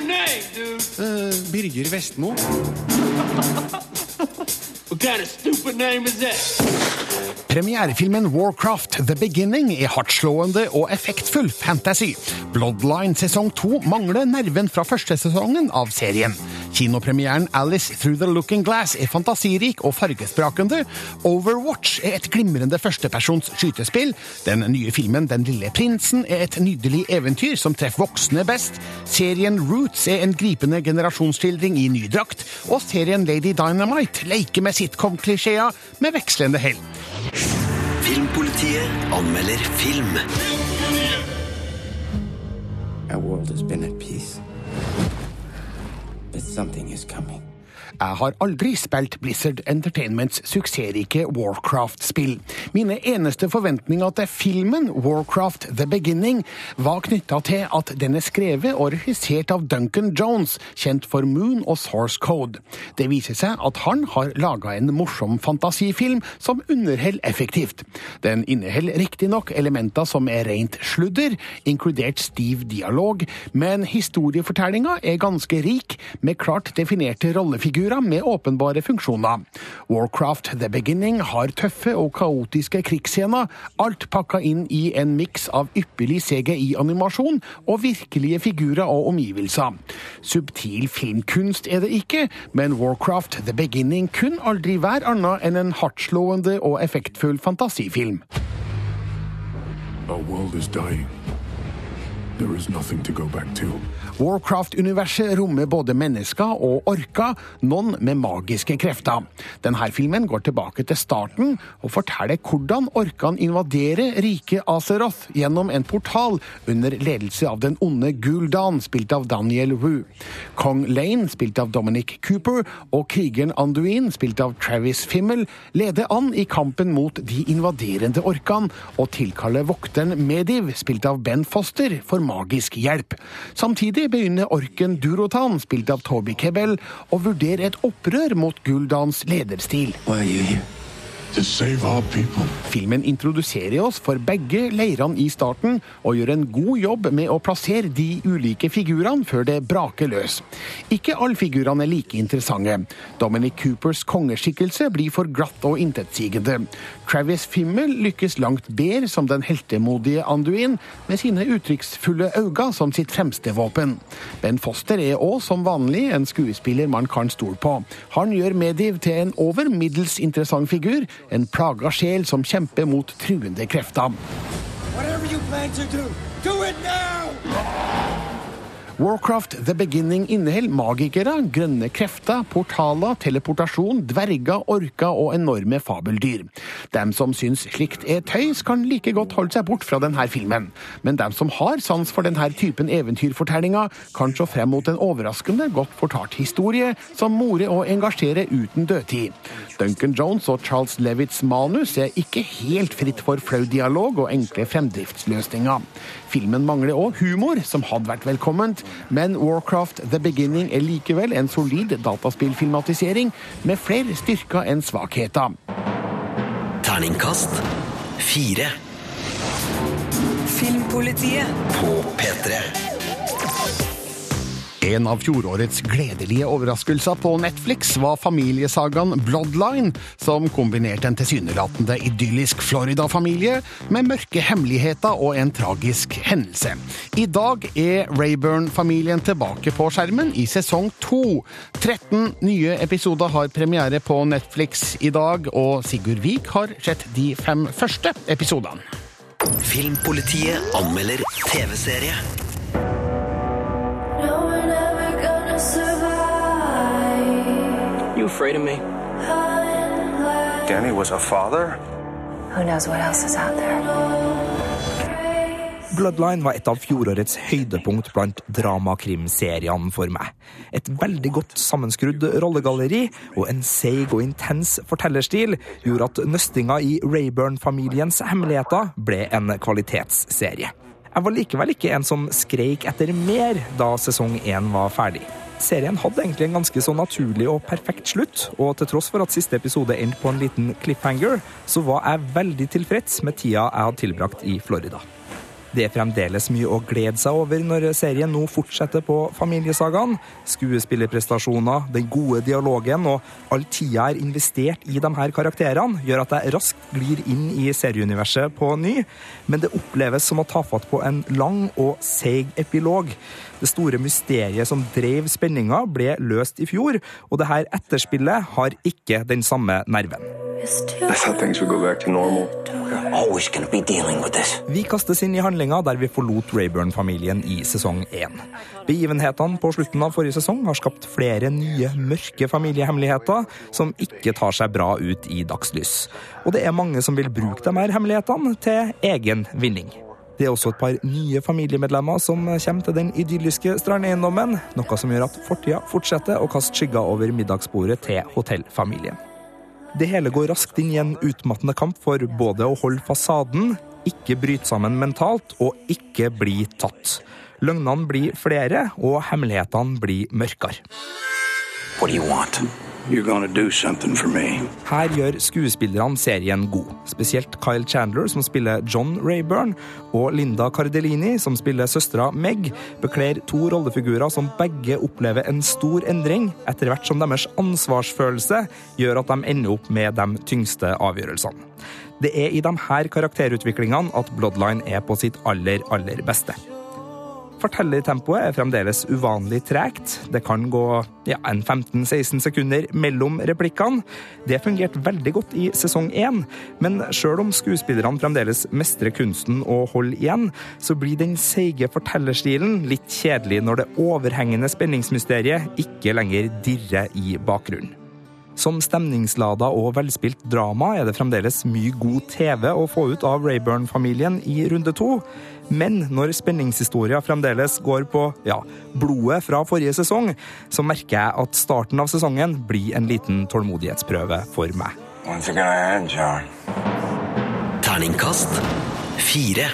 name. Uh, Birger Vestmo. What kind of stupid name is that? Premierefilmen Warcraft The Beginning er hardtslående og effektfull fantasy. Bloodline sesong to mangler nerven fra første sesongen av serien. Kinopremieren Alice Through the Looking Glass er fantasirik og fargesprakende. Overwatch er et glimrende førstepersons skytespill. Den nye filmen Den lille prinsen er et nydelig eventyr som treffer voksne best. Serien Roots er en gripende generasjonsskildring i ny drakt. Og serien Lady Dynamite leker med sitcom-klisjeer med vekslende hell. Filmpolitiet anmelder film. Our world has been at peace. But something is coming. Jeg har aldri spilt Blizzard Entertainments suksessrike Warcraft-spill. Mine eneste forventninger til filmen Warcraft The Beginning var knytta til at den er skrevet og regissert av Duncan Jones, kjent for Moon og Source Code. Det viser seg at han har laga en morsom fantasifilm som underholder effektivt. Den inneholder riktignok elementer som er rent sludder, inkludert stiv dialog, men historiefortellinga er ganske rik, med klart definerte rollefigurer med åpenbare funksjoner. Warcraft The Beginning har tøffe og kaotiske krigsscener, alt pakka inn i en miks av ypperlig CGI-animasjon og virkelige figurer og omgivelser. Subtil filmkunst er det ikke, men Warcraft The Beginning kunne aldri være annet enn en hardtslående og effektfull fantasifilm. Our world is dying. There is nothing to go back to. Warcraft-universet rommer både mennesker og orker, noen med magiske krefter. Denne filmen går tilbake til starten og forteller hvordan orkene invaderer rike Azeroth gjennom en portal under ledelse av den onde Guldan, spilt av Daniel Wu. Kong Lane, spilt av Dominic Cooper, og krigeren Anduin, spilt av Travis Fimmel, leder an i kampen mot de invaderende orkene og tilkaller vokteren Mediv, spilt av Ben Foster, for magisk hjelp. Samtidig begynner orken Durotan, spilt av Toby Kebbell, å vurdere et opprør mot Guldans lederstil. Why are you here? To save our people. Filmen introduserer oss for begge leirene i starten, og gjør en god jobb med å plassere de ulike figurene før det braker løs. Ikke alle figurene er like interessante. Dominic Coopers kongeskikkelse blir for glatt og intetsigende. Travis Fimmel lykkes langt bedre som den heltemodige Anduin, med sine uttrykksfulle øyne som sitt fremste våpen. Ben Foster er òg som vanlig en skuespiller man kan stole på. Han gjør Mediv til en over middels interessant figur, en plaga sjel som kjemper mot truende krefter. Whatever you plan to do, do it now! Warcraft The Beginning inneholder magikere, grønne krefter, portaler, teleportasjon, dverger, orker og enorme fabeldyr. Dem som syns slikt er tøys, kan like godt holde seg bort fra denne filmen. Men dem som har sans for denne typen eventyrfortellinger, kan se frem mot en overraskende godt fortalt historie som morer og engasjerer uten dødtid. Duncan Jones og Charles Levitts manus er ikke helt fritt for flau dialog og enkle fremdriftsløsninger. Filmen mangler òg humor, som hadde vært velkomment, men Warcraft The Beginning er likevel en solid dataspillfilmatisering med flere styrker enn svakheter. Terningkast fire Filmpolitiet på P3. En av fjorårets gledelige overraskelser på Netflix var familiesagaen Bloodline, som kombinerte en tilsynelatende idyllisk Florida-familie med mørke hemmeligheter og en tragisk hendelse. I dag er Rayburn-familien tilbake på skjermen i sesong to. 13 nye episoder har premiere på Netflix i dag, og Sigurd Vik har sett de fem første episodene. Filmpolitiet anmelder TV-serie. You afraid of me? Danny was a father? Who knows what else is out there? Bloodline var et av fjorårets høydepunkt blant dramakrimseriene for meg. Et veldig godt sammenskrudd rollegalleri og en seig og intens fortellerstil gjorde at nøstinga i Rayburn-familiens hemmeligheter ble en kvalitetsserie. Jeg var likevel ikke en som skreik etter mer da sesong én var ferdig. Serien hadde egentlig en ganske så naturlig og perfekt slutt, og til tross for at siste episode endte på en liten cliffhanger, så var jeg veldig tilfreds med tida jeg hadde tilbrakt i Florida. Det er fremdeles mye å glede seg over når serien nå fortsetter på familiesagaen. Skuespillerprestasjoner, den gode dialogen og all tida er investert i de her karakterene, gjør at jeg raskt glir inn i serieuniverset på ny, men det oppleves som å ta fatt på en lang og seig epilog. Det store mysteriet som drev spenninga, ble løst i fjor, og det her etterspillet har ikke den samme nerven. I thought things would go back to normal. We're always going to be dealing with this. Vi kastes inn i handlinga der vi forlot Rayburn-familien i sesong én. Begivenhetene på slutten av forrige sesong har skapt flere nye, mørke familiehemmeligheter som ikke tar seg bra ut i dagslys. Og det er mange som vil bruke de her hemmelighetene til egen vinning. Det er også et par nye familiemedlemmer som kommer til den idylliske strandeiendommen, noe som gjør at fortida fortsetter å kaste skygger over middagsbordet til hotellfamilien. Det hele går raskt inn i en utmattende kamp for både å holde fasaden, ikke bryte sammen mentalt og ikke bli tatt. Løgnene blir flere, og hemmelighetene blir mørkere. What do you? Her gjør skuespillerne serien god. Spesielt Kyle Chandler, som spiller John Rayburn, og Linda Cardellini, som spiller søstera Meg, bekler to rollefigurer som begge opplever en stor endring, etter hvert som deres ansvarsfølelse gjør at de ender opp med de tyngste avgjørelsene. Det er i de her karakterutviklingene at Bloodline er på sitt aller, aller beste. Fortellertempoet er fremdeles uvanlig tregt. Det kan gå ja, en 15-16 sekunder mellom replikkene. Det fungerte veldig godt i sesong én, men sjøl om skuespillerne fremdeles mestrer kunsten å holde igjen, så blir den seige fortellerstilen litt kjedelig når det overhengende spenningsmysteriet ikke lenger dirrer i bakgrunnen. Som stemningslada og velspilt drama er det fremdeles mye god TV å få ut av Rayburn-familien i runde to. Men når spenningshistoria fremdeles går på ja, blodet fra forrige sesong, så merker jeg at starten av sesongen blir en liten tålmodighetsprøve for meg. Terningkast fire.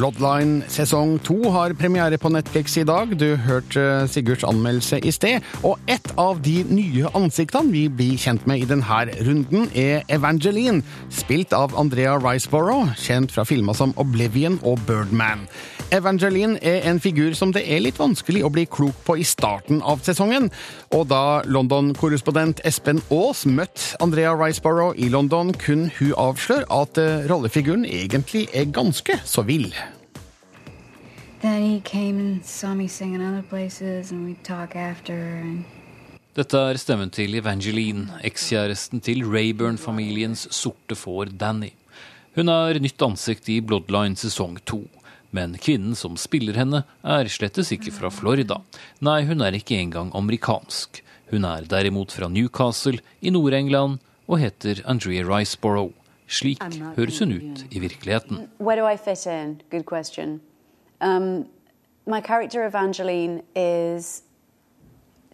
Bloodline sesong to har premiere på Netflix i dag. Du hørte Sigurds anmeldelse i sted. Og et av de nye ansiktene vi blir kjent med i denne runden, er Evangeline, spilt av Andrea Riceborough, kjent fra filmer som Oblivion og Birdman. Evangeline er en figur som det er litt vanskelig å bli klok på i starten av sesongen. Og da London-korrespondent Espen Aas møtte Andrea Riceborough i London, kunne hun avsløre at eh, rollefiguren egentlig er ganske så vill. Dette er stemmen til Evangeline, ekskjæresten til Rayburn-familiens sorte får Danny. Hun er nytt ansikt i Bloodline sesong to. Men kvinnen som spiller henne, er slettes ikke fra Florida. Nei, hun er ikke engang amerikansk. Hun er derimot fra Newcastle i Nord-England og heter Andrea Riceborough. Slik høres hun ut i virkeligheten. Um, my character Evangeline is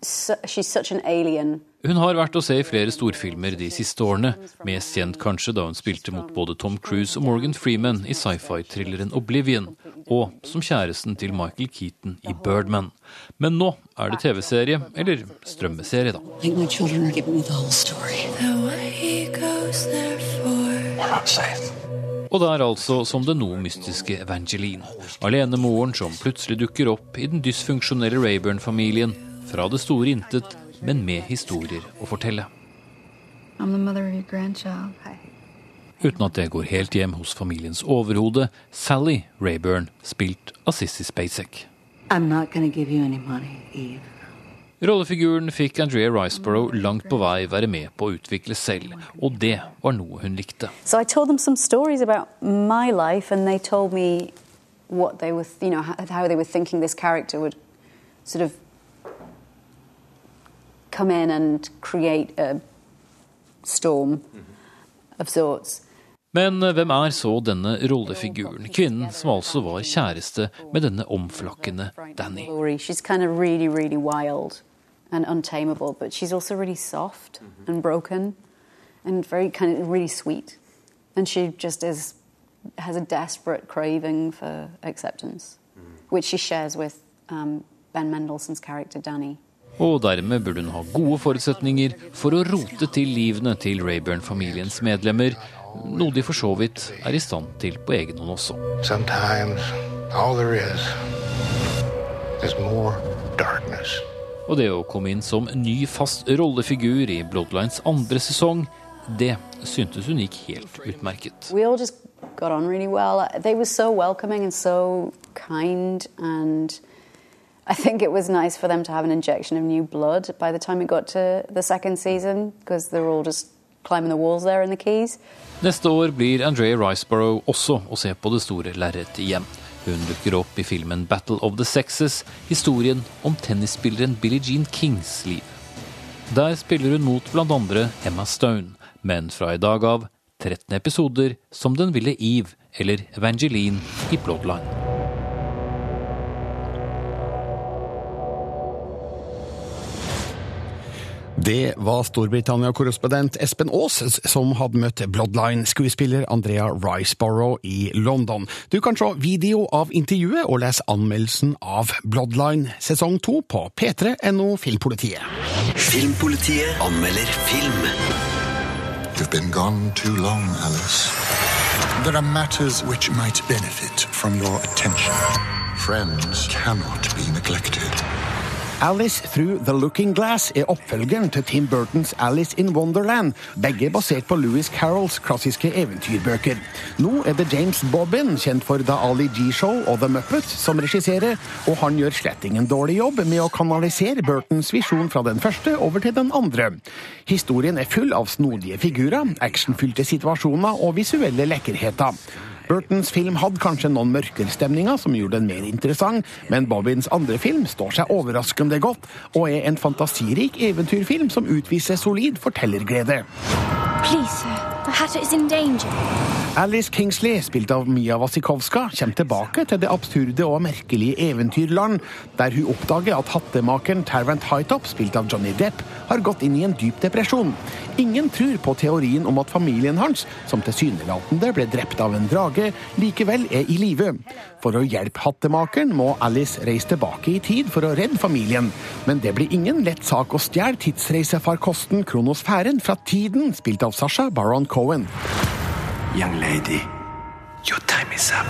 su she's such an alien. Hun har vært å se i flere storfilmer de siste årene, mest kjent kanskje da hun spilte mot både Tom Cruise og Morgan Freeman i sci-fi-thrilleren Oblivion, og som kjæresten til Michael Keaton i Birdman. Men nå er det TV-serie, eller strømmeserie, da. I Og det er altså som den noe mystiske Evangeline, alenemoren som plutselig dukker opp i den dysfunksjonelle Rayburn-familien, fra det store intet, men med historier å fortelle. I'm the mother of your grandchild. Uten at det går helt hjem hos familiens overhode, Sally Rayburn, spilt av Sissy Spacek. I'm not gonna to give you any money, Eve. Rollefiguren fikk Andrea Riceborough langt på vei være med på å utvikle selv, og det var noe hun likte. So what they were, you know, how, they were thinking this character would sort of come in and create a storm of sorts. Men hvem er så denne rollefiguren, kvinnen som altså var kjæreste med denne omflakkende Danny? She's kind of really, really wild and untamable, but she's also really soft and broken and very kind of really sweet. And she just is has a desperate craving for acceptance, which she shares with um, Ben Mendelssohn's character Danny. Og dermed burde hun ha gode forutsetninger for å rote til livene til Rayburn-familiens medlemmer, noe de for så vidt er i stand til på egen hånd også. Sometimes all there is is more darkness. Og det å komme inn som ny fast rollefigur i Bloodlines andre sesong, det syntes hun gikk helt utmerket. We all just got on really well. They were so welcoming and so kind, and I think it was nice for them to have an injection of new blood by the time it got to the second season because they're all just climbing the walls there in the keys. Neste år blir Andrea Riceborough også å se på det store lerretet igjen. Hun dukker opp i filmen Battle of the Sexes, historien om tennisspilleren Billie Jean Kings liv. Der spiller hun mot andre Emma Stone, men fra i dag av 13 episoder som den ville Eve eller Evangeline i Bloodline. Det var Storbritannia-korrespondent Espen Aas som hadde møtt Bloodline-skuespiller Andrea Riceborough i London. Du kan se video av intervjuet og lese anmeldelsen av Bloodline sesong to på p3.no Filmpolitiet. Filmpolitiet anmelder film. You've been gone too long, Alice. There are matters which might benefit from your attention. Friends cannot be neglected. Alice Through The Looking Glass er oppfølgeren til Tim Burtons Alice in Wonderland, begge basert på Louis Carrolls klassiske eventyrbøker. Nå er det James Bobbin, kjent for The Ali G-show og The Muppet, som regisserer, og han gjør slett ingen dårlig jobb med å kanalisere Burtons visjon fra den første over til den andre. Historien er full av snodige figurer, actionfylte situasjoner og visuelle lekkerheter. Burtons film hadde kanskje noen mørkerstemninger som gjorde den mer interessant, men Bobbins andre film står seg overraskende godt, og er en fantasirik eventyrfilm som utviser solid fortellerglede. Please. The Hatter is in danger. Alice Kingsley, spilt av Mia Wasikowska, kommer tilbake til det absurde og merkelige eventyrland, der hun oppdager at hattemakeren Tarrant Hightop, spilt av Johnny Depp, har gått inn i en dyp depresjon. Ingen tror på teorien om at familien hans, som tilsynelatende ble drept av en drage, likevel er i live. For å hjelpe hattemakeren må Alice reise tilbake i tid for å redde familien. Men det blir ingen lett sak å stjele tidsreisefarkosten Kronosfæren fra tiden, spilt av Sasha Baron Cohen. Young lady, your time is up.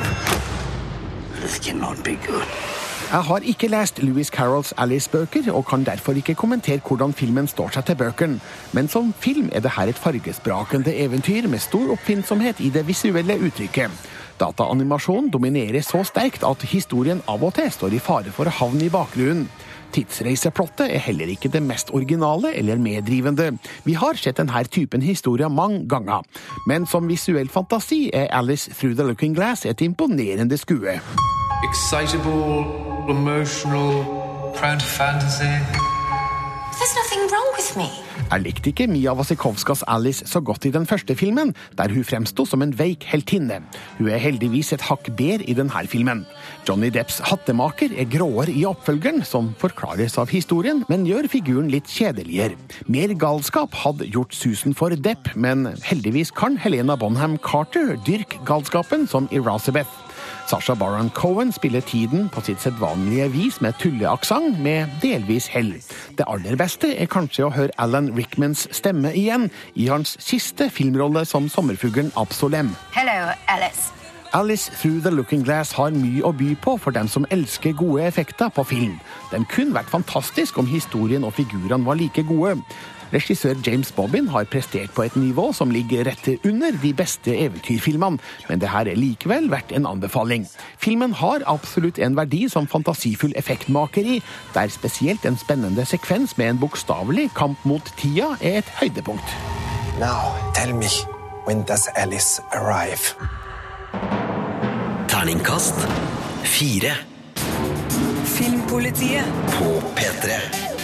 This cannot be good. Jeg har ikke lest Louis Carrolls Alice-bøker, og kan derfor ikke kommentere hvordan filmen står seg til bøkene. Men som film er det her et fargesprakende eventyr med stor oppfinnsomhet i det visuelle uttrykket. Dataanimasjonen dominerer så sterkt at historien av og til står i fare for å havne i bakgrunnen. Tidsreiseplottet er heller ikke det mest originale eller meddrivende. Vi har sett denne typen historier mange ganger, men som visuell fantasi er Alice Through the Looking Glass et imponerende skue. Excitable, emotional, prone to fantasy. There's nothing wrong with me. Jeg likte ikke Mia Wasikowskas Alice så godt i den første filmen, der hun fremsto som en veik heltinne. Hun er heldigvis et hakk bedre i denne filmen. Johnny Depps hattemaker er gråere i oppfølgeren, som forklares av historien, men gjør figuren litt kjedeligere. Mer galskap hadde gjort susen for Depp, men heldigvis kan Helena Bonham Carter dyrke galskapen som Erasabeth. Sasha Baron Cohen spiller tiden på sitt sedvanlige vis med tulleaksent, med delvis hell. Det aller beste er kanskje å høre Alan Rickmans stemme igjen i hans siste filmrolle som sommerfuglen Absolem. Hello, Alice. Alice Through the Looking Glass har mye å by på for dem som elsker gode effekter på film. Den kunne vært fantastisk om historien og figurene var like gode. Regissør James Bobbin har prestert på et nivå som ligger rett under de beste eventyrfilmene, men det her er likevel verdt en anbefaling. Filmen har absolutt en verdi som fantasifull effektmakeri, der spesielt en spennende sekvens med en bokstavelig kamp mot tida er et høydepunkt. Now, tell me, when does Alice arrive? Terningkast fire. Filmpolitiet På P3.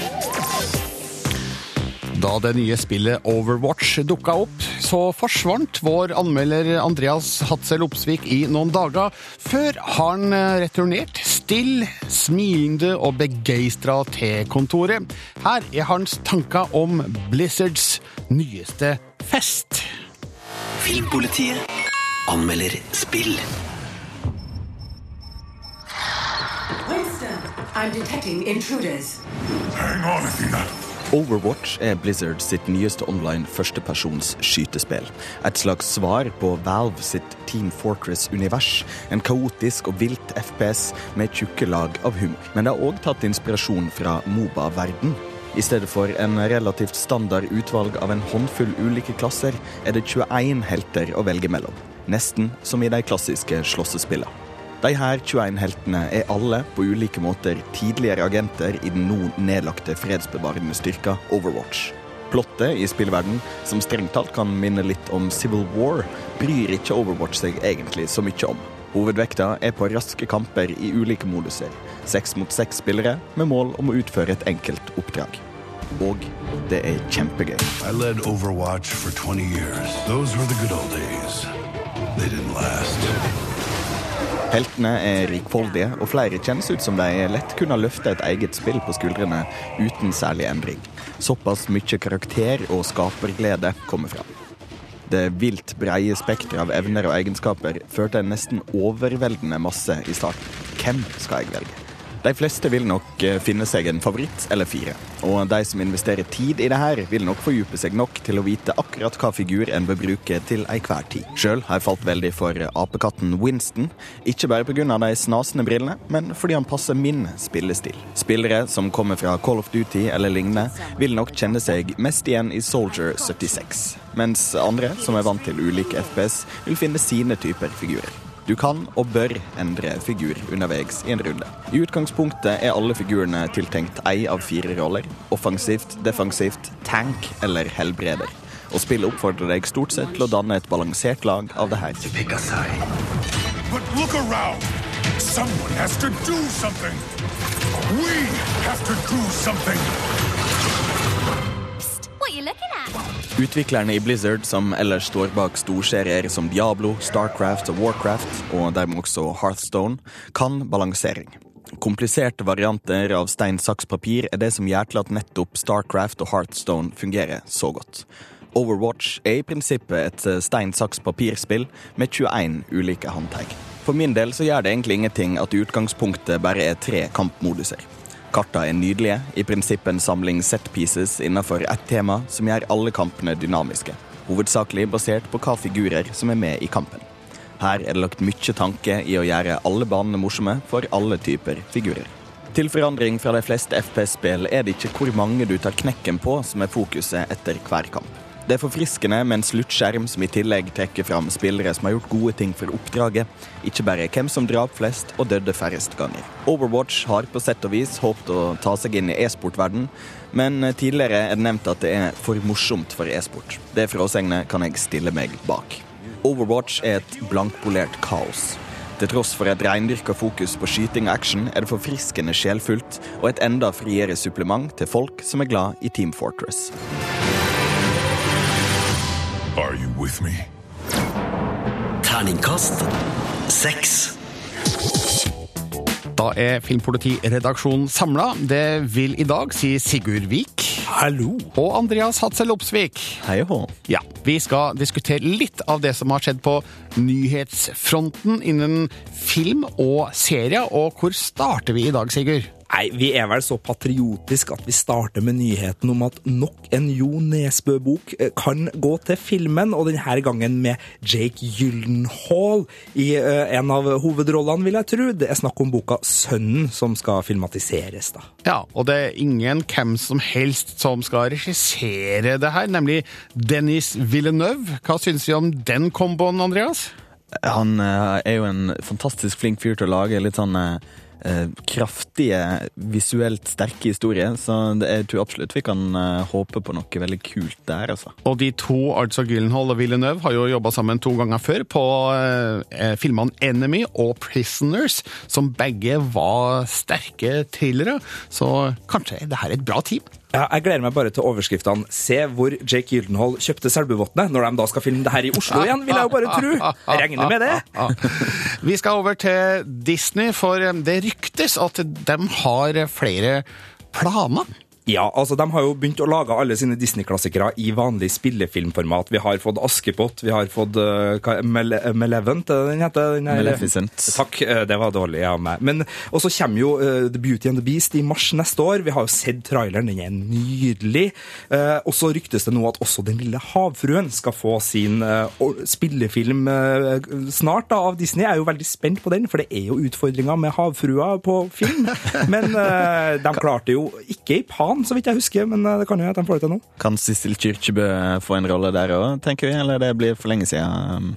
Da det nye spillet Overwatch dukka opp, så forsvant vår anmelder Andreas Hatzel Opsvik i noen dager, før han eh, returnert still, smilende og begeistra til kontoret. Her er hans tanker om Blizzards nyeste fest. Filmpolitiet anmelder spill. Winston, I'm detecting intruders. Hang on, Athena. Overwatch er Blizzard sitt nyeste online førstepersons skytespill. Et slags svar på Valve sitt Team Fortress-univers. En kaotisk og vilt FPS med tjukke lag av humor. Men det har òg tatt inspirasjon fra Moba-verden. I stedet for en relativt standard utvalg av en håndfull ulike klasser, er det 21 helter å velge mellom. Nesten som i de klassiske slåssespillene. De her 21 heltene er alle på ulike måter tidligere agenter i den nå nedlagte fredsbevarende styrka Overwatch. Plottet i spillverden, som strengt talt kan minne litt om Civil War, bryr ikke Overwatch seg egentlig så mye om. Hovedvekta er på raske kamper i ulike moduser. Seks mot seks spillere med mål om å utføre et enkelt oppdrag. Og det er kjempegøy. I led Overwatch for 20 years. Those were the good old days. They didn't last. Heltene er rikfoldige, og flere kjennes ut som de lett kunne løfte et eget spill på skuldrene uten særlig endring. Såpass mye karakter og skaperglede kommer fram. Det vilt breie spekteret av evner og egenskaper førte en nesten overveldende masse i starten. Hvem skal jeg velge? De fleste vil nok eh, finne seg en favoritt eller fire. Og de som investerer tid i det her, vil nok fordype seg nok til å vite akkurat hva figur en bør bruke til enhver tid. Sjøl har jeg falt veldig for apekatten Winston. Ikke bare pga. de snasende brillene, men fordi han passer min spillestil. Spillere som kommer fra Call of Duty eller lignende, vil nok kjenne seg mest igjen i Soldier 76. Mens andre, som er vant til ulike FPS, vil finne sine typer figurer. Du kan og bør endre figur underveis i en runde. I utgangspunktet er alle figurene tiltenkt ei av fire roller. Offensivt, defensivt, tank eller helbreder. Og spillet oppfordrer deg stort sett til å danne et balansert lag av det her. But look around. Someone has to do something. We have to do something. Utviklerne i Blizzard, som ellers står bak storserier som Diablo, Starcraft og Warcraft, og dermed også Hearthstone, kan balansering. Kompliserte varianter av stein, saks, papir er det som gjør til at nettopp Starcraft og Hearthstone fungerer så godt. Overwatch er i prinsippet et stein, saks, papirspill med 21 ulike håndtag. For min del så gjør det egentlig ingenting at utgangspunktet bare er tre kampmoduser. Karta er nydelige, i prinsippet en samling set pieces innenfor ett tema som gjør alle kampene dynamiske. Hovedsakelig basert på hva figurer som er med i kampen. Her er det lagt mye tanke i å gjøre alle banene morsomme for alle typer figurer. Til forandring fra de fleste FPS-spill er det ikke hvor mange du tar knekken på som er fokuset etter hver kamp. Det er forfriskende med en sluttskjerm som i tillegg trekker fram spillere som har gjort gode ting for oppdraget, ikke bare hvem som drap flest og døde færrest ganger. Overwatch har på sett og vis håpet å ta seg inn i e-sportverden, men tidligere er det nevnt at det er for morsomt for e-sport. Det fråsegnet kan jeg stille meg bak. Overwatch er et blankpolert kaos. Til tross for et reindyrka fokus på skyting og action, er det forfriskende sjelfullt og et enda friere supplement til folk som er glad i Team Fortress. Are you with me? Terningkast seks. Da er Filmpolitiredaksjonen samla. Det vil i dag si Sigurd Vik. Hallo. Og Andreas Hadsel Opsvik. Hei og hå. Ja, Vi skal diskutere litt av det som har skjedd på nyhetsfronten innen film og serier. Og hvor starter vi i dag, Sigurd? Nei, Vi er vel så patriotiske at vi starter med nyheten om at nok en Jo Nesbø-bok eh, kan gå til filmen, og denne gangen med Jake Gyllenhaal i uh, en av hovedrollene, vil jeg tro. Det er snakk om boka 'Sønnen', som skal filmatiseres. da. Ja, og det er ingen hvem som helst som skal regissere det her, nemlig Dennis Villeneuve. Hva syns vi om den komboen, Andreas? Han eh, er jo en fantastisk flink fyr til å lage litt sånn eh, eh, kraftige, visuelt sterke historier, så det, jeg tror absolutt vi kan eh, håpe på noe veldig kult der, altså. Og de to, altså Gyllenhaal og Villeneuve, har jo jobba sammen to ganger før på eh, filmene Enemy og Prisoners, som begge var sterke thrillere, så kanskje det her er et bra team? Ja, jeg gleder meg bare til overskriftene 'Se hvor Jake Gyldenhold kjøpte Selbuvåtnet', når de da skal filme det her i Oslo igjen, vil jeg jo bare tro. Jeg regner med det. Vi skal over til Disney, for det ryktes at de har flere planer. Ja, altså de har jo begynt å lage alle sine Disney-klassikere i vanlig spillefilmformat. Vi har fått Askepott, vi har fått uh, hva- Male er det den heter? Den her- Maleficent. Takk, eh, det var dårlig av meg. Men og så kommer jo uh, The Beauty and the Beast i mars neste år. Vi har jo sett traileren, den er nydelig. Uh, og så ryktes det nå at også Den lille havfruen skal få sin uh, spillefilm eh, snart da, av Disney. Jeg er jo veldig spent på den, for det er jo utfordringer med havfrua på film. Men eh, de klarte jo ikke i Pan, så vidt jeg husker, men eh, det kan jo hende at de får det til nå. Kan Sissel Kyrkjebø få en rolle der òg, tenker vi? Eller det blir for lenge siden?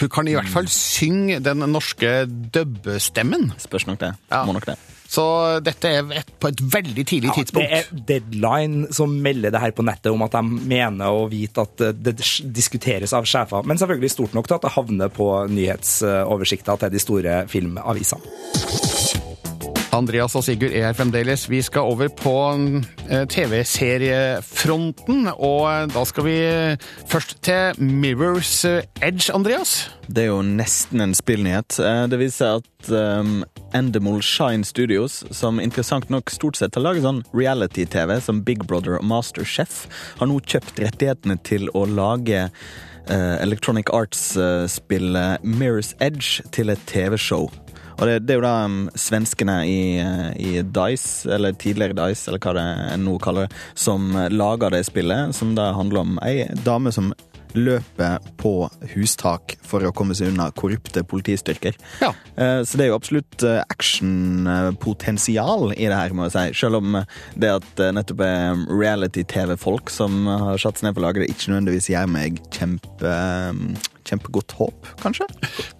Hun kan i hvert fall synge den norske dubbestemmen. Spørs nok det. Må nok det. Så dette er et, på et veldig tidlig Det tidspunkt. er Deadline som melder det her på nettet om at de mener å vite at eh, det diskuteres av sjefer, men selvfølgelig stort nok til at det havner på nyhetsoversikta til de store filmavisene. Andreas og Sigurd er her fremdeles. Vi skal over på eh, TV-seriefronten, og eh, da skal vi først til Mirrors eh, Edge, Andreas. Det er jo nesten en spillnyhet. Eh, Det viser at um, Endemol Shine Studios, som interessant nok stort sett har laget sånn reality-TV som Big Brother og Masterchef, har nå kjøpt rettighetene til å lage eh, Electronic Arts-spillet Mirror's Edge til et TV-show. Og det, det er jo da um, svenskene i, eh, i Dice, eller tidligere Dice, eller hva det er nå kaller det, som eh, lager det spillet, som da handler om ei dame som løper på hustak for å komme seg unna korrupte politistyrker. Ja. Så det er jo absolutt eh, actionpotensial i det her, må jeg si. Selv om eh, det at nettopp er reality-TV-folk som har satt seg ned på å lage det, ikke nødvendigvis gjør meg kjempe, eh, kjempegodt håp, kanskje.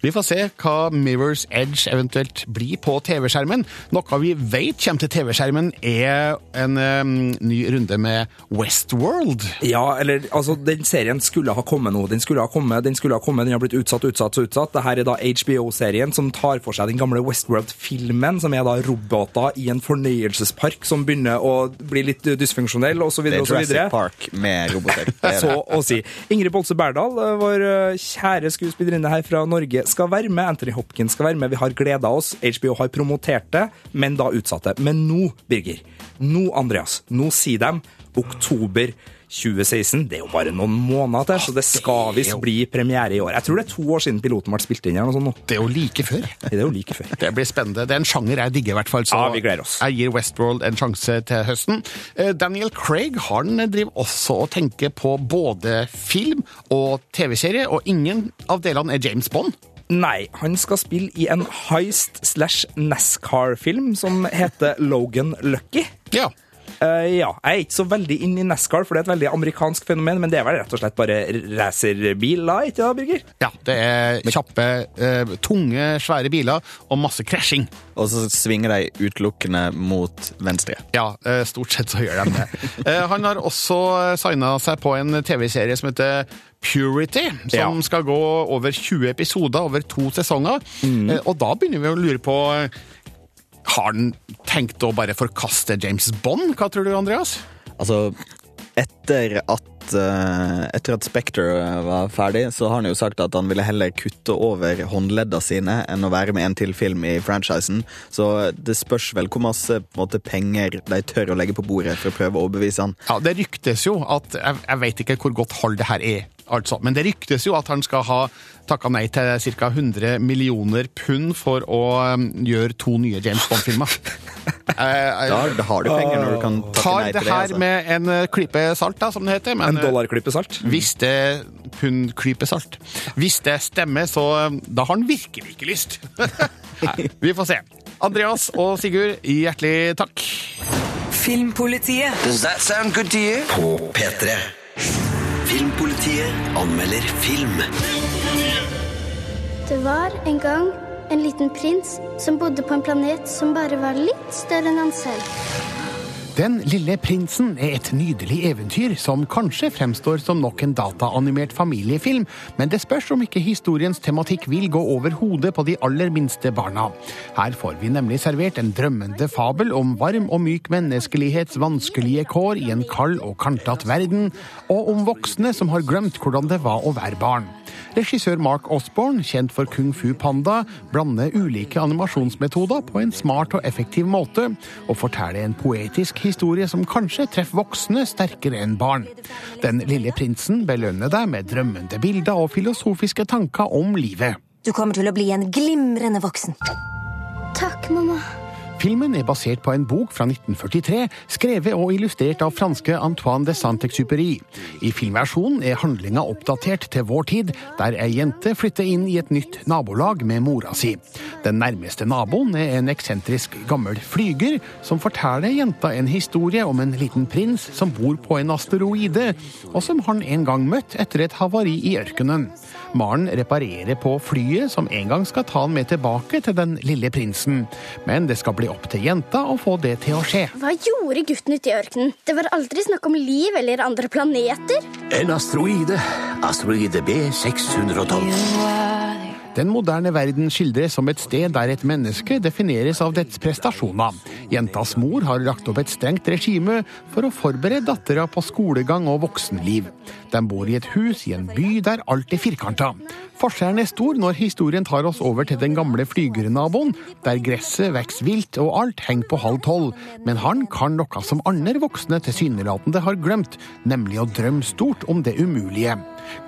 Vi får se hva Mirrors Edge eventuelt blir på TV-skjermen. Noe vi vet kommer til TV-skjermen, er en um, ny runde med Westworld. Ja, eller altså, den serien skulle ha kommet nå. Den skulle ha kommet, den skulle ha kommet, den har blitt utsatt, utsatt, så utsatt. Dette er da HBO-serien som tar for seg den gamle Westworld-filmen, som er da roboter i en fornøyelsespark som begynner å bli litt dysfunksjonell, og så Det er. Jurassic Park med roboter. Er Så å si. Ingrid Bolse Berdal, eh, vår eh, kjære skuespillerinne her fra Norge, skal være med. Anthony Hopkins skal være med. Vi har gleda oss. HBO har promotert det, men da utsatt det. Men nå, Birger, nå, Andreas, nå sier de oktober 2016. Det er jo bare noen måneder til, så det skal visst bli premiere i år. Jeg tror det er to år siden piloten ble spilt inn. eller noe sånt nå. Det er jo like før. Det er jo like før. Det blir spennende. Det er en sjanger jeg digger, i hvert fall. Så Ja, vi gleder oss. jeg gir Westworld en sjanse til høsten. Daniel Craig han driver også og tenker på både film og TV-serie, og ingen av delene er James Bond. Nei, han skal spille i en heist slash NASCAR-film som heter Logan Lucky. Ja. Eh, ja, Jeg er ikke så veldig inn i NASCAR, for det er et veldig amerikansk fenomen, men det er vel rett og slett bare racerbiler, ikke da, Birger? Ja, det er kjappe, uh, tunge, svære biler og masse krasjing. Og så svinger de utelukkende mot venstre. Ja, uh, stort sett så gjør de det. Eh, Han har også signa seg på en TV-serie som heter Purity, som Ja. skal gå over 20 episoder over to sesonger. Eh, Og da begynner vi å lure på Har han tenkt å bare forkaste James Bond? Hva tror du, Andreas? Altså, etter at eh, etter at Spectre var ferdig, så har han jo sagt at han ville heller kutte over håndledda sine enn å være med en til film i franchisen. Så det spørs vel hvor masse måte, penger de tør å legge på bordet for å prøve å overbevise han. Ja, Det ryktes jo at Jeg, jeg vet ikke hvor godt hold det her er, altså, men det ryktes jo at han skal ha takka nei til ca. 100 millioner pund for å um, gjøre to nye James Bond-filmer. Eh, Da, da har du penger når du kan takke nei til det Tar det. her Altså. med en eh, klype salt, da, som det heter. Men, En dollarklype salt. eh, Hvis det pund klype salt. Hvis det stemmer, så eh, da har han virkelig ikke lyst. Nei, Vi får se. Andreas og Sigurd, hjertelig takk. Filmpolitiet. Does that sound good to you? På P3. Filmpolitiet anmelder film. Det var en gang en liten prins som bodde på en planet som bare var litt større enn han selv. Den lille prinsen er et nydelig eventyr som kanskje fremstår som nok en dataanimert familiefilm, men det spørs om ikke historiens tematikk vil gå over hodet på de aller minste barna. Her får vi nemlig servert en drømmende fabel om varm og myk menneskelighets vanskelige kår i en kald og kantet verden, og om voksne som har glemt hvordan det var å være barn. Regissør Mark Osborne, kjent for Kung Fu Panda, blander ulike animasjonsmetoder på en smart og effektiv måte, og forteller en poetisk historie som kanskje treffer voksne sterkere enn barn. Den lille prinsen belønner deg med drømmende bilder og filosofiske tanker om livet. Du kommer til å bli en glimrende voksen. Takk, mamma. Filmen er basert på en bok fra 1943, skrevet og illustrert av franske Antoine de Saint-Exupéry. I filmversjonen er handlinga oppdatert til vår tid, der ei jente flytter inn i et nytt nabolag med mora si. Den nærmeste naboen er en eksentrisk gammel flyger, som forteller jenta en historie om en liten prins som bor på en asteroide, og som han en gang møtte etter et havari i ørkenen. Maren reparerer på flyet som en gang skal ta han med tilbake til den lille prinsen. Men det skal bli opp til jenta og få det til å skje. Hva gjorde gutten ute i ørkenen? Det var aldri snakk om liv eller andre planeter. En asteroide. Asteroide B612. Den moderne verden skildres som et sted der et menneske defineres av dets prestasjoner. Jentas mor har lagt opp et strengt regime for å forberede dattera på skolegang og voksenliv. De bor i et hus i en by der alt er firkanta. Forskjellen er stor når historien tar oss over til den gamle flygernaboen, der gresset vokser vilt og alt henger på halv tolv. Men han kan noe som andre voksne tilsynelatende har glemt, nemlig å drømme stort om det umulige.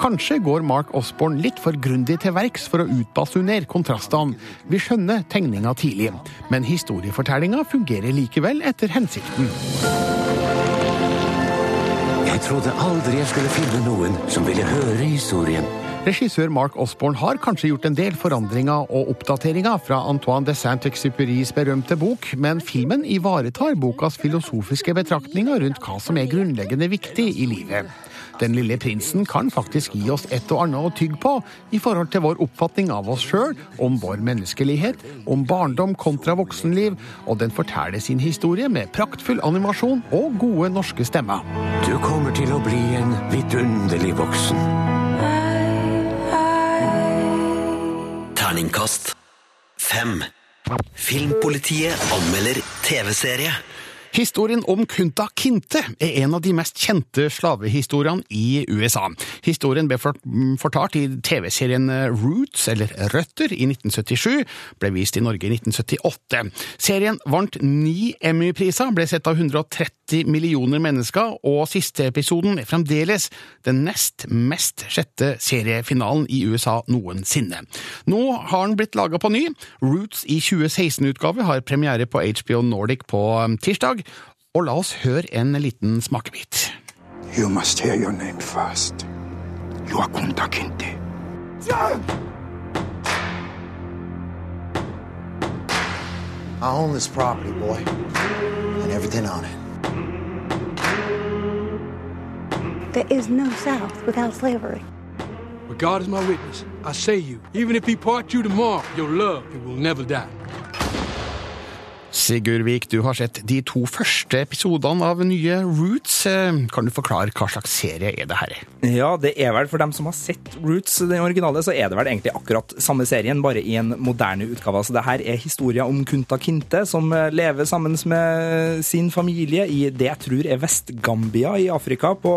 Kanskje går Mark Osborne litt for grundig til verks for å utbasunere kontrastene. Vi skjønner tegninga tidlig, men historiefortellinga fungerer likevel etter hensikten. Jeg trodde aldri jeg skulle finne noen som ville høre historien. Regissør Mark Osborne har kanskje gjort en del forandringer og oppdateringer fra Antoine de Saint-Exupérys berømte bok, men filmen ivaretar bokas filosofiske betraktninger rundt hva som er grunnleggende viktig i livet. Den lille prinsen kan faktisk gi oss et og annet å tygge på i forhold til vår oppfatning av oss sjøl, om vår menneskelighet, om barndom kontra voksenliv, og den forteller sin historie med praktfull animasjon og gode norske stemmer. Du kommer til å bli en vidunderlig voksen. Terningkast fem. Filmpolitiet anmelder TV-serie. Historien om Kunta Kinte er en av de mest kjente slavehistoriene i USA. Historien ble fortalt i TV-serien Roots, eller Røtter, i 1977, ble vist i Norge i 1978. Serien vant ni Emmy-priser, ble sett av 130 millioner mennesker, og siste episoden er fremdeles den nest mest sjette seriefinalen i USA noensinne. Nå har den blitt laga på ny. Roots i 2016-utgave har premiere på HBO Nordic på tirsdag. Og la oss høre en liten smakebit. You must hear your name first. You are Kunta Kinte. I own this property, boy, and everything on it. There is no South without slavery. But God is my witness. I say you, even if he part you tomorrow, your love, it will never die. Sigurd Vik, du har sett de to første episodene av nye Roots. Eh, Kan du forklare hva slags serie er det her? Ja, det er vel for dem som har sett Roots, den originale, så er det vel egentlig akkurat samme serien, bare i en moderne utgave. Så det her er historien om Kunta Kinte, som lever sammen med sin familie i det jeg tror er Vest-Gambia i Afrika på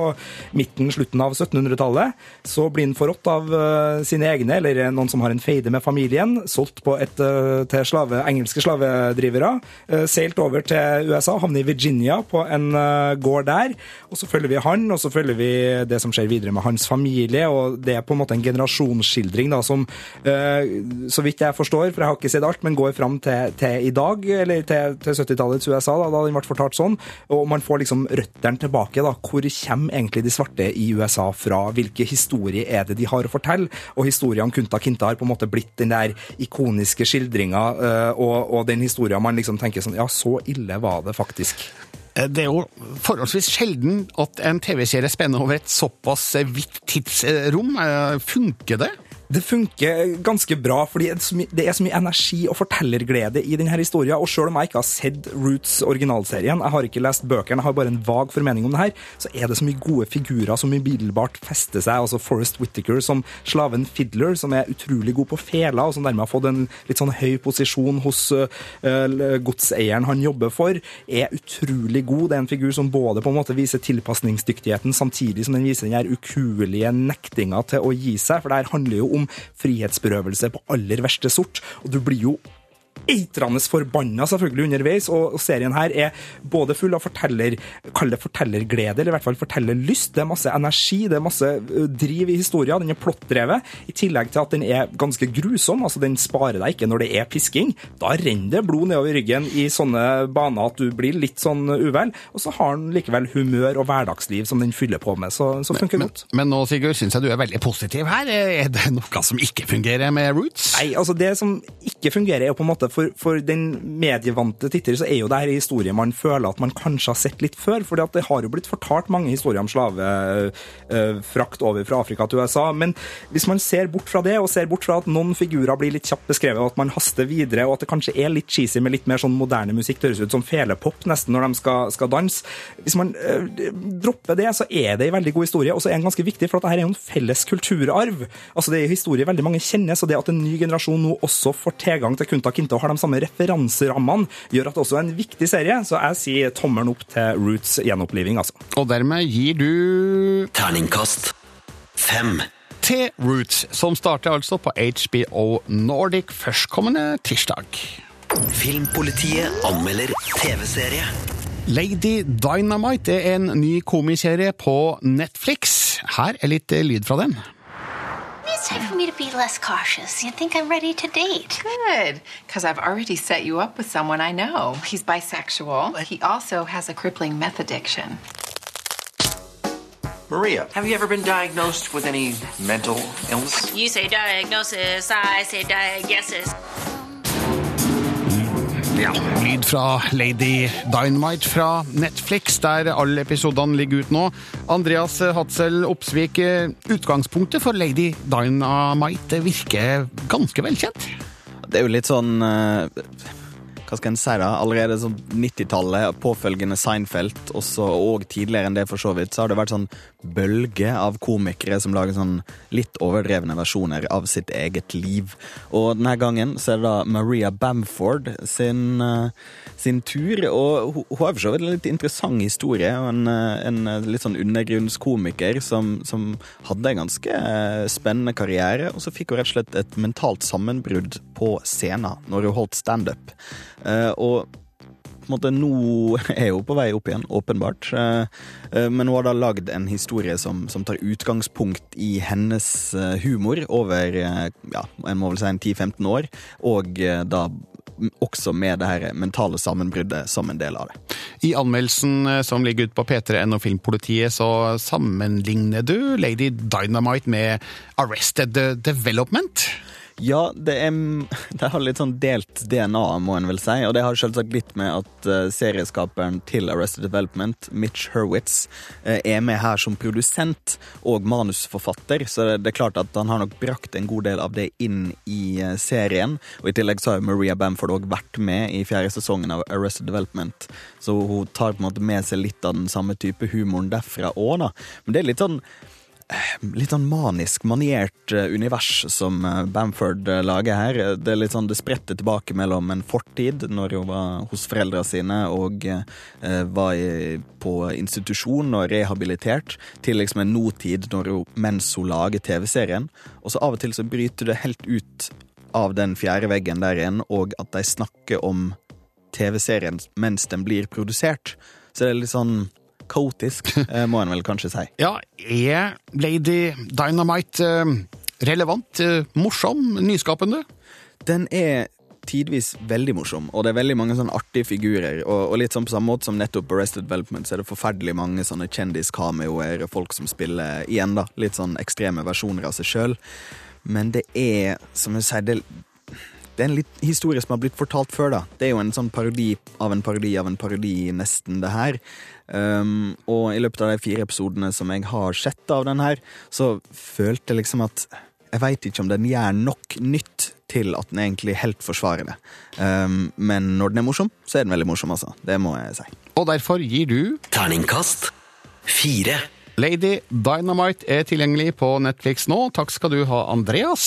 midten, slutten av 1700-tallet. Så blir han forrådt av eh, sine egne, eller noen som har en feide med familien, solgt på et, eh, til slave, engelske slavedrivere. Eh, Seilt over til USA, havner i Virginia på en eh, gård der. Og så følger vi han, og så følger vi det som skjer videre med hans familie. Og det er på en måte en generasjonsskildring da, som, eh, så vidt jeg forstår, for jeg har ikke sett alt, men går fram til, til i dag, eller til, til 70-tallets USA, da, da den ble fortalt sånn. Og man får liksom røttene tilbake. da, Hvor kommer egentlig de svarte i USA fra? Hvilke historier er det de har å fortelle? Og historien om Kunta Kinta har på en måte blitt den der ikoniske skildringa, og, og den historien man liksom tenker sånn Ja, så ille var det faktisk. Eh, Det er jo forholdsvis sjelden at en TV-serie spenner over et såpass eh, vidt tidsrom. Eh, Funker det? Det funker ganske bra, fordi det er så mye, er energi og fortellerglede i denne historien. Og selv om jeg ikke har sett Roots originalserien, jeg har ikke lest bøkene, jeg har bare en vag formening om det her, så er det så mye gode figurer som umiddelbart fester seg. Altså Forrest Whittaker som slaven Fiddler, som er utrolig god på fela, og som dermed har fått en litt sånn høy posisjon hos uh, godseieren han jobber for, er utrolig god. Det er en figur som både på en måte viser tilpasningsdyktigheten, samtidig som den viser den her ukuelige nektinga til å gi seg. For det her handler jo om frihetsberøvelse på aller verste sort. Og du blir jo eitrende forbanna selvfølgelig underveis, og, og serien her er både full av forteller, kall det fortellerglede, eller i hvert fall fortellerlyst. Det er masse energi, det er masse driv i historien. Den er plottdrevet, i tillegg til at den er ganske grusom. altså Den sparer deg ikke når det er pisking. Da renner det blod nedover ryggen i sånne baner at du blir litt sånn uvel. Og så har den likevel humør og hverdagsliv som den fyller på med, så, så funker Men, godt. men nå, Sigurd, syns jeg du er veldig positiv her. Er det noe som ikke fungerer med Roots? Nei, altså Det som ikke fungerer, er jo på en måte for, for den medievante titter, så er jo det her historier man føler at man kanskje har sett litt før. For det har jo blitt fortalt mange historier om slavefrakt over fra Afrika til USA. Men hvis man ser bort fra det, og ser bort fra at noen figurer blir litt kjapt beskrevet, og at man haster videre, og at det kanskje er litt cheesy med litt mer sånn moderne musikk, det høres ut som felepop nesten når de skal, skal danse. Hvis man øh, dropper det, så er det en veldig god historie, og så er den ganske viktig, for at dette er jo en felles kulturarv. Altså Det er en historie veldig mange kjenner, så det at en ny generasjon nå også får tilgang til Kunta Kinte og har de samme referanserammene, gjør at det også er en viktig serie. Så jeg sier tommelen opp til Roots gjenoppliving, altså. Og dermed gir du Terningkast fem. til Roots, som starter altså på HBO Nordic førstkommende tirsdag. Filmpolitiet anmelder TV-serie. Lady Dynamite er en ny komiserie på Netflix. Her er litt lyd fra den. It's time for me to be less cautious. You think I'm ready to date? Good, because I've already set you up with someone I know. He's bisexual. But he also has a crippling meth addiction. Maria, have you ever been diagnosed with any mental illness? You say diagnosis, I say diagesis. Ja, lyd fra Lady Dynamite fra Netflix, der alle episodene ligger ut nå. Andreas Hatzel Opsvik, utgangspunktet for Lady Dynamite virker ganske velkjent. Det er jo litt sånn eh, Hva skal en si, da? Allerede sånn 90-tallet, påfølgende Seinfeld, og tidligere enn det, for så vidt, så har det vært sånn bølge av komikere som lager sånn litt overdrevne versjoner av sitt eget liv. Og denne gangen så er det da Maria Bamford sin, eh, sin tur, og hun, har for så vidt en litt interessant historie. og En, en litt sånn undergrunnskomiker som, som hadde en ganske eh, spennende karriere, og så fikk hun rett og slett et mentalt sammenbrudd på scenen når hun holdt standup. Eh, og på en måte nå er hun på vei opp igjen, åpenbart. Eh, Men hun har da lagd en historie som, som tar utgangspunkt i hennes humor over ja, en må vel si en 10-15 år, og da også med det her mentale sammenbruddet som en del av det. I anmeldelsen eh, som ligger ute på P3N og Filmpolitiet, så sammenligner du Lady Dynamite med Arrested Development. Ja, det, er, det har litt sånn delt DNA, må en vel si. Og det har selvsagt litt med at eh, serieskaperen til Arrested Development, Mitch Hurwitz, eh, er med her som produsent og manusforfatter. Så det, er klart at han har nok brakt en god del av det inn i eh, serien. Og i tillegg så har Maria Bamford òg vært med i fjerde sesongen av Arrested Development. Så hun tar på en måte med seg litt av den samme type humoren derfra òg, da. Men det er litt sånn litt sånn manisk, maniert eh, univers som eh, Bamford eh, lager her. Det er litt sånn, det spretter tilbake mellom en fortid, når hun var hos foreldra sine og eh, var på institusjon og rehabilitert, til liksom en nåtid hun, mens hun lager TV-serien. Og så av og til så bryter det helt ut av den fjerde veggen der igjen, og at de snakker om TV-serien mens den blir produsert. Så det er litt sånn kaotisk, eh, må en vel kanskje si. Ja, er Lady Dynamite eh, relevant, eh, morsom, nyskapende? Den er tidvis veldig morsom, og det er veldig mange sånn artige figurer. Og, og litt sånn på samme måte som nettopp Arrested Development, så er det forferdelig mange sånne kjendiscameoer folk som spiller igjen, da. Litt sånn ekstreme versjoner av seg sjøl. Men det er, som jeg sier, det, det er en litt historie som har blitt fortalt før, da. Det er jo en sånn parodi av en parodi av en parodi, nesten, det her. Um, og i løpet av de fire episodene som jeg har sett av den her, så følte jeg liksom at jeg veit ikke om den gjør nok nytt til at den egentlig helt forsvarer det. Um, men når den er morsom, så er den veldig morsom, altså. Det må jeg si. Og derfor gir du Terningkast fire. Lady Dynamite er tilgjengelig på Netflix nå. Takk skal du ha, Andreas.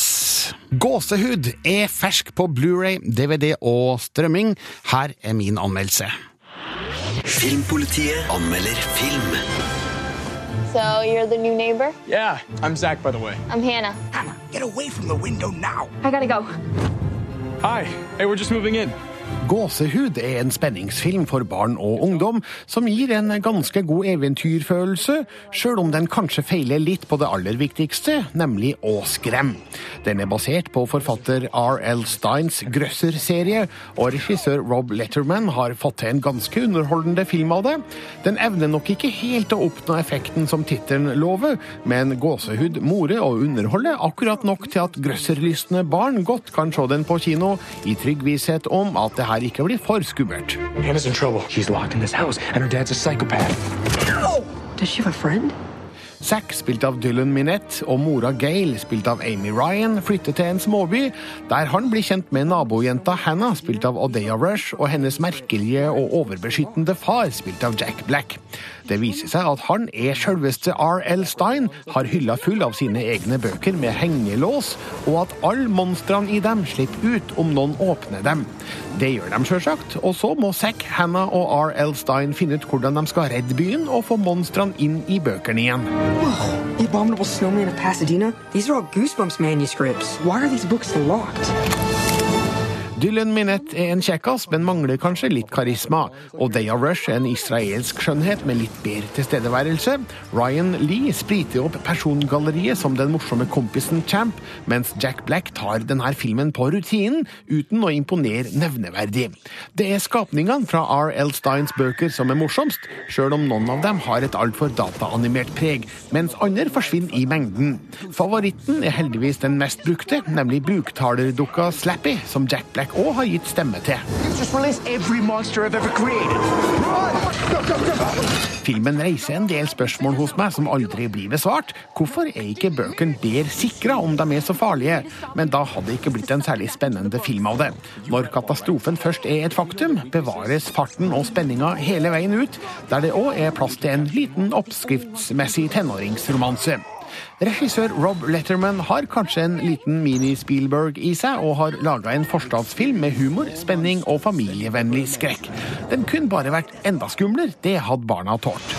Gåsehud er fersk på Blu-ray, DVD og strømming. Her er min anmeldelse. Filmpolitiet anmelder film. So you're the new neighbor? Yeah, I'm Zach, by the way. I'm Hannah. Hannah, get away from the window now. I gotta go. Hi. Hey, we're just moving in. Gåsehud er en spenningsfilm for barn og ungdom som gir en ganske god eventyrfølelse, sjøl om den kanskje feiler litt på det aller viktigste, nemlig å skremme. Den er basert på forfatter R.L. Steins Grøsser-serie, og regissør Rob Letterman har fått til en ganske underholdende film av det. Den evner nok ikke helt å oppnå effekten som tittelen lover, men gåsehud morer og underholder akkurat nok til at grøsserlystne barn godt kan se den på kino, i trygg visshet om at det her ikke blir for skummelt. Hannah's in trouble. She's locked in this house, and her dad's a psychopath. Does she have a friend? Zack, spilt av Dylan Minette, og mora Gail, spilt av Amy Ryan, flytter til en småby, der han blir kjent med nabojenta Hannah, spilt av Odeya Rush, og hennes merkelige og overbeskyttende far, spilt av Jack Black. Det viser seg at han er selveste R.L. Stein, har hylla full av sine egne bøker med hengelås, og at alle monstrene i dem slipper ut om noen åpner dem. Det gjør de sjølsagt, og så må Zack, Hannah og R.L. Stein finne ut hvordan de skal redde byen og få monstrene inn i bøkene igjen. Whoa, the abominable snowman of Pasadena? These are all Goosebumps manuscripts. Why are these books locked? Dylan Minette er en kjekkas, men mangler kanskje litt karisma. Og Daya Rush er en israelsk skjønnhet med litt bedre tilstedeværelse. Ryan Lee spriter opp persongalleriet som den morsomme kompisen Champ, mens Jack Black tar denne filmen på rutinen, uten å imponere nevneverdig. Det er skapningene fra R.L. Steins bøker som er morsomst, sjøl om noen av dem har et altfor dataanimert preg, mens andre forsvinner i mengden. Favoritten er heldigvis den mest brukte, nemlig buktalerdukka Slappy, som Jack Black òg har gitt stemme til. Filmen reiser en del spørsmål hos meg som aldri blir besvart. Hvorfor er ikke bøkene bedre sikra om de er så farlige? Men da hadde det ikke blitt en særlig spennende film av det. Når katastrofen først er et faktum, bevares farten og spenninga hele veien ut, der det òg er plass til en liten oppskriftsmessig tenåringsromanse. Regissør Rob Letterman har kanskje en liten mini-Spielberg i seg, og har laga en forstadsfilm med humor, spenning og familievennlig skrekk. Den kunne bare vært enda skumlere. Det hadde barna tålt.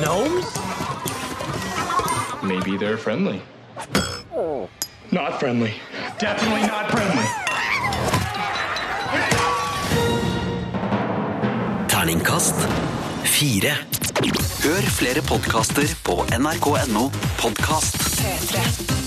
Gnomes? Maybe they're friendly. Not friendly. Definitely not friendly. Terningkast fire. Hør flere podkaster på nrk.no podkast. P3.